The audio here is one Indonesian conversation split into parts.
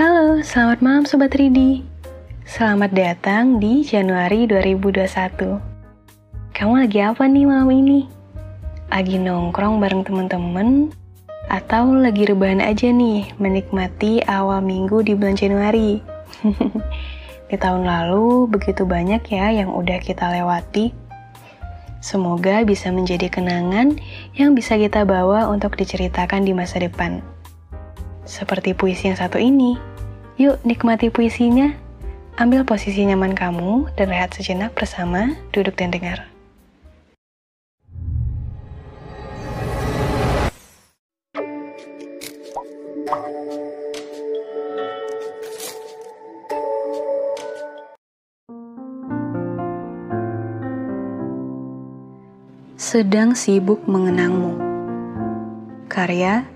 Halo, selamat malam Sobat Ridi. Selamat datang di Januari 2021. Kamu lagi apa nih malam ini? Lagi nongkrong bareng temen-temen? Atau lagi rebahan aja nih menikmati awal minggu di bulan Januari? di tahun lalu begitu banyak ya yang udah kita lewati. Semoga bisa menjadi kenangan yang bisa kita bawa untuk diceritakan di masa depan. Seperti puisi yang satu ini. Yuk nikmati puisinya. Ambil posisi nyaman kamu dan rehat sejenak bersama duduk dan dengar. Sedang sibuk mengenangmu. Karya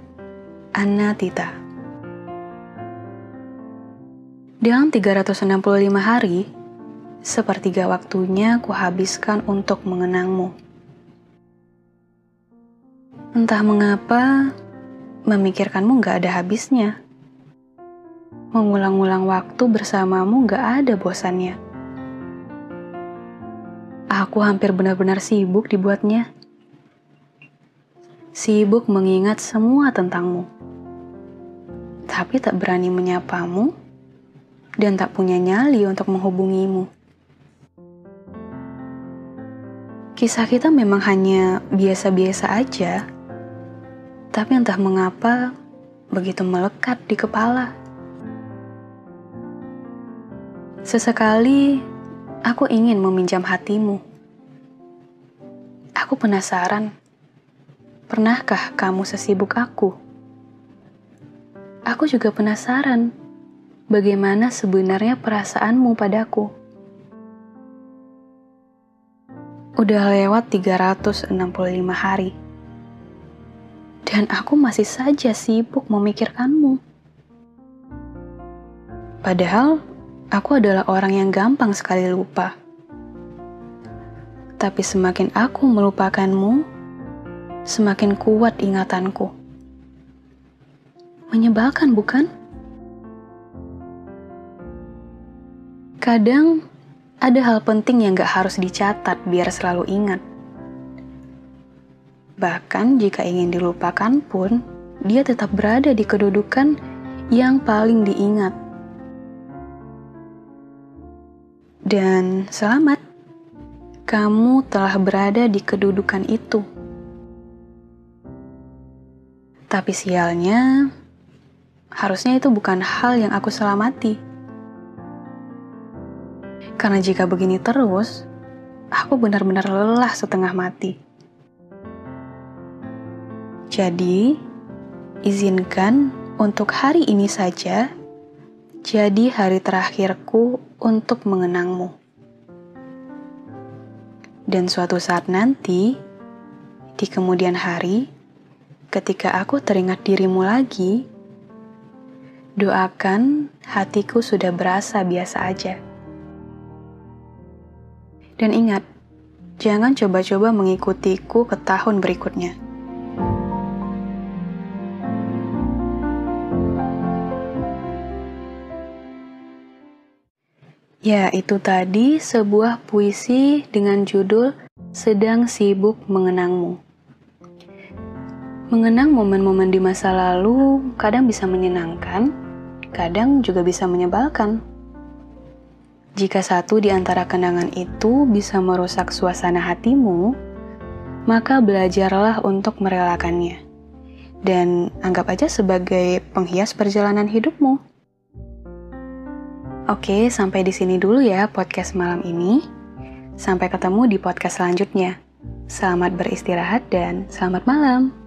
Anna Tita dalam 365 hari, sepertiga waktunya kuhabiskan untuk mengenangmu. Entah mengapa, memikirkanmu gak ada habisnya. Mengulang-ulang waktu bersamamu gak ada bosannya. Aku hampir benar-benar sibuk dibuatnya. Sibuk mengingat semua tentangmu. Tapi tak berani menyapamu dan tak punya nyali untuk menghubungimu. Kisah kita memang hanya biasa-biasa aja, tapi entah mengapa begitu melekat di kepala. Sesekali aku ingin meminjam hatimu. Aku penasaran, pernahkah kamu sesibuk aku? Aku juga penasaran bagaimana sebenarnya perasaanmu padaku. Udah lewat 365 hari. Dan aku masih saja sibuk memikirkanmu. Padahal aku adalah orang yang gampang sekali lupa. Tapi semakin aku melupakanmu, semakin kuat ingatanku. Menyebalkan, bukan? Kadang ada hal penting yang gak harus dicatat biar selalu ingat. Bahkan jika ingin dilupakan pun, dia tetap berada di kedudukan yang paling diingat. Dan selamat, kamu telah berada di kedudukan itu. Tapi sialnya, harusnya itu bukan hal yang aku selamati. Karena jika begini terus, aku benar-benar lelah setengah mati. Jadi, izinkan untuk hari ini saja jadi hari terakhirku untuk mengenangmu. Dan suatu saat nanti, di kemudian hari, ketika aku teringat dirimu lagi, doakan hatiku sudah berasa biasa aja. Dan ingat, jangan coba-coba mengikutiku ke tahun berikutnya. Ya, itu tadi sebuah puisi dengan judul Sedang Sibuk Mengenangmu. Mengenang momen-momen di masa lalu kadang bisa menyenangkan, kadang juga bisa menyebalkan. Jika satu di antara kenangan itu bisa merusak suasana hatimu, maka belajarlah untuk merelakannya. Dan anggap aja sebagai penghias perjalanan hidupmu. Oke, sampai di sini dulu ya podcast malam ini. Sampai ketemu di podcast selanjutnya. Selamat beristirahat dan selamat malam.